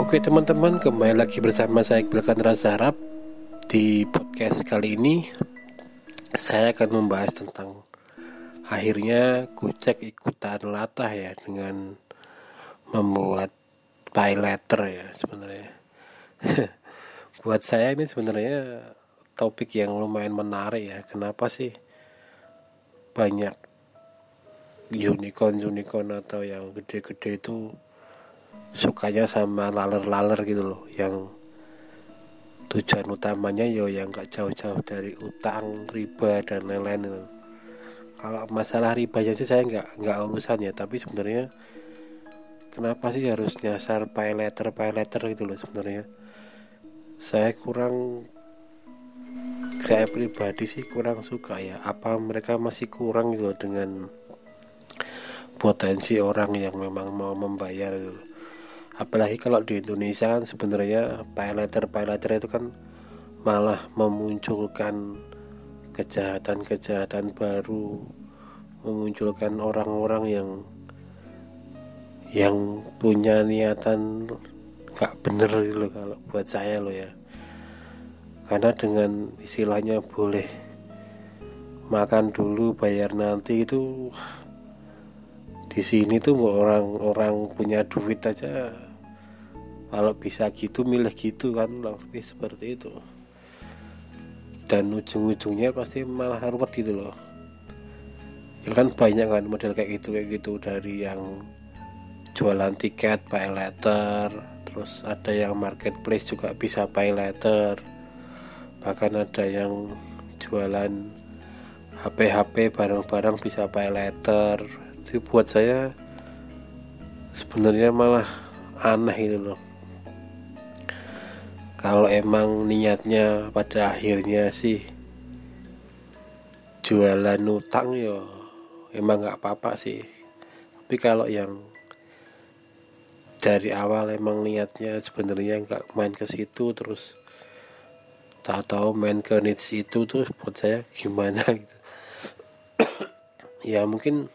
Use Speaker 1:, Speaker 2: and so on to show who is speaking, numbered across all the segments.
Speaker 1: Oke teman-teman kembali lagi bersama saya Iqbal Rasa Harap Di podcast kali ini Saya akan membahas tentang Akhirnya kucek ikutan latah ya Dengan membuat pay letter ya sebenarnya. Buat saya ini sebenarnya topik yang lumayan menarik ya. Kenapa sih banyak unicorn-unicorn atau yang gede-gede itu sukanya sama laler-laler gitu loh. Yang tujuan utamanya yo yang gak jauh-jauh dari utang riba dan lain-lain itu. kalau masalah ribanya sih saya nggak nggak urusan ya. Tapi sebenarnya kenapa sih harus nyasar pay letter pay letter gitu loh sebenarnya? Saya kurang saya pribadi sih kurang suka ya. Apa mereka masih kurang gitu dengan potensi orang yang memang mau membayar gitu loh apalagi kalau di Indonesia kan sebenarnya paylater paylater itu kan malah memunculkan kejahatan-kejahatan baru memunculkan orang-orang yang yang punya niatan gak bener gitu loh kalau buat saya loh ya. Karena dengan istilahnya boleh makan dulu bayar nanti itu di sini tuh orang-orang punya duit aja kalau bisa gitu milih gitu kan lebih seperti itu. Dan ujung-ujungnya pasti malah ruwet gitu loh. Ya kan banyak kan model kayak gitu kayak gitu. Dari yang jualan tiket pay letter terus ada yang marketplace juga bisa pay letter bahkan ada yang jualan HP-HP barang-barang bisa pay letter itu buat saya sebenarnya malah aneh itu loh kalau emang niatnya pada akhirnya sih jualan utang yo emang nggak apa-apa sih. Tapi kalau yang dari awal emang niatnya sebenarnya nggak main ke situ terus tahu-tahu main ke needs itu tuh buat saya gimana gitu. Ya mungkin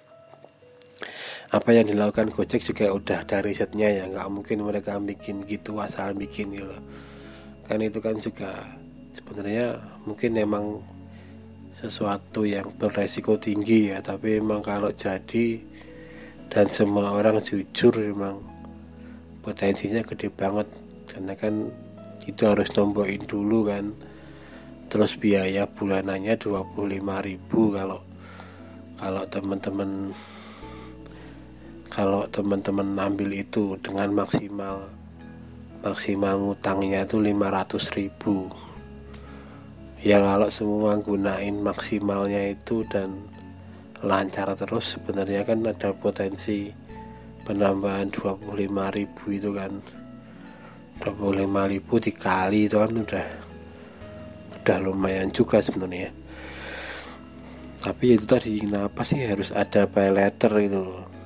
Speaker 1: apa yang dilakukan Gojek juga udah dari risetnya ya nggak mungkin mereka bikin gitu asal bikin gitu kan itu kan juga sebenarnya mungkin emang sesuatu yang beresiko tinggi ya tapi emang kalau jadi dan semua orang jujur emang potensinya gede banget. Karena kan itu harus nombokin dulu kan. Terus biaya bulanannya 25.000 kalau kalau teman-teman kalau teman-teman ambil itu dengan maksimal maksimal ngutangnya itu 500 ribu. Ya kalau semua gunain maksimalnya itu dan lancar terus sebenarnya kan ada potensi penambahan 25 ribu itu kan. 25 ribu dikali itu kan udah udah lumayan juga sebenarnya. Tapi itu tadi kenapa sih harus ada pay letter itu loh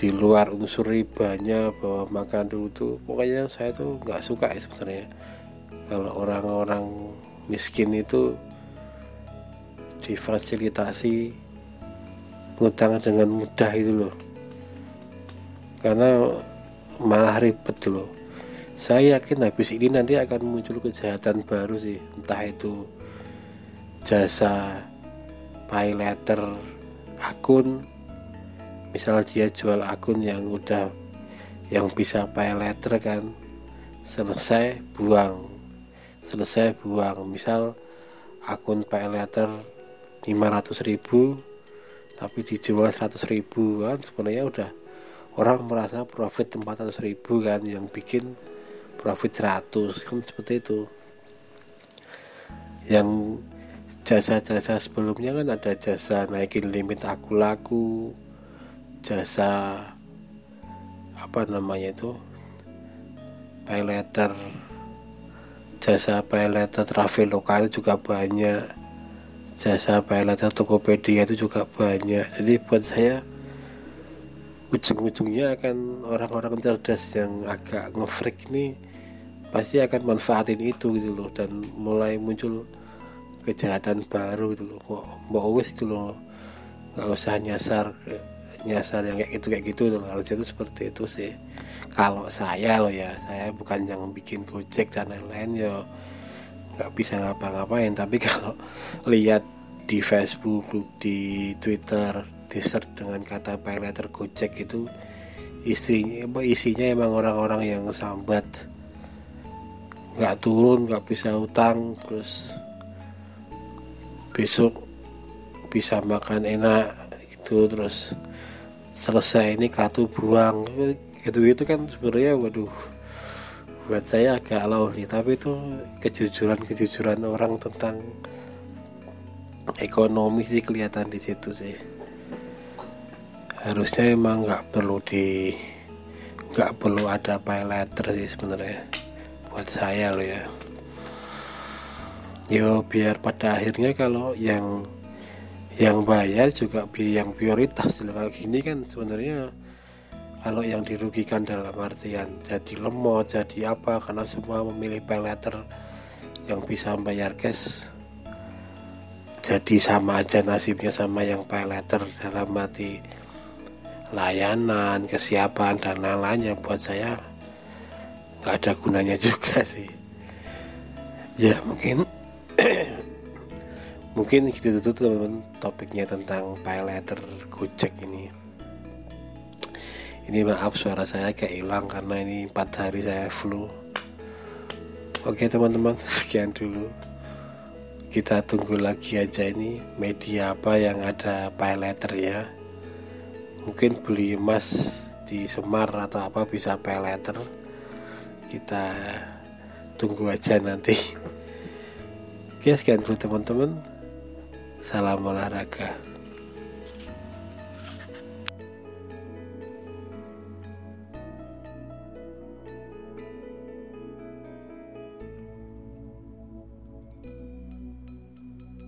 Speaker 1: di luar unsur ribanya bahwa makan dulu tuh pokoknya saya tuh nggak suka ya sebenarnya. Kalau orang-orang miskin itu difasilitasi ngutang dengan mudah itu loh. Karena malah ribet loh. Saya yakin habis ini nanti akan muncul kejahatan baru sih. Entah itu jasa pay letter akun misal dia jual akun yang udah yang bisa pay letter kan selesai buang selesai buang. Misal akun pay letter 500 ribu tapi dijual 100 ribu kan sebenarnya udah orang merasa profit 400 ribu kan yang bikin profit 100 kan seperti itu. Yang jasa-jasa sebelumnya kan ada jasa naikin limit aku laku jasa apa namanya itu pay jasa pay letter traveloka itu juga banyak jasa pay letter Tokopedia itu juga banyak. Jadi buat saya ujung-ujungnya akan orang-orang cerdas yang agak ngefreak nih pasti akan manfaatin itu gitu loh. Dan mulai muncul kejahatan baru gitu loh. Mau wis itu loh nggak usah nyasar nyasar yang kayak gitu kayak gitu loh harusnya itu seperti itu sih. Kalau saya loh ya saya bukan yang bikin gojek dan lain-lain ya nggak bisa ngapa-ngapain. Tapi kalau lihat di Facebook di Twitter di search dengan kata pay letter gojek itu istrinya isinya emang orang-orang yang sambat. Nggak turun nggak bisa utang terus besok bisa makan enak gitu terus selesai ini kartu buang. Gitu gitu kan sebenarnya waduh buat saya agak lau sih. Tapi itu kejujuran kejujuran orang tentang ekonomi sih kelihatan di situ sih. Harusnya emang nggak perlu di nggak perlu ada pay letter sih sebenarnya buat saya loh ya. Yo biar pada akhirnya kalau yang yang bayar juga yang prioritas. Kalau gini kan sebenarnya kalau yang dirugikan dalam artian jadi lemot jadi apa karena semua memilih pay letter yang bisa membayar cash jadi sama aja nasibnya sama yang pay letter dalam arti layanan kesiapan dan lain-lainnya. Buat saya nggak ada gunanya juga sih. Ya mungkin mungkin gitu tuh teman-teman topiknya tentang pay letter Gojek ini. Ini maaf suara saya kayak hilang karena ini empat hari saya flu. Oke teman-teman sekian dulu. Kita tunggu lagi aja ini media apa yang ada pay letter ya. Mungkin beli emas di Semar atau apa bisa pay letter kita tunggu aja nanti. Oke sekian dulu teman-teman Salam olahraga.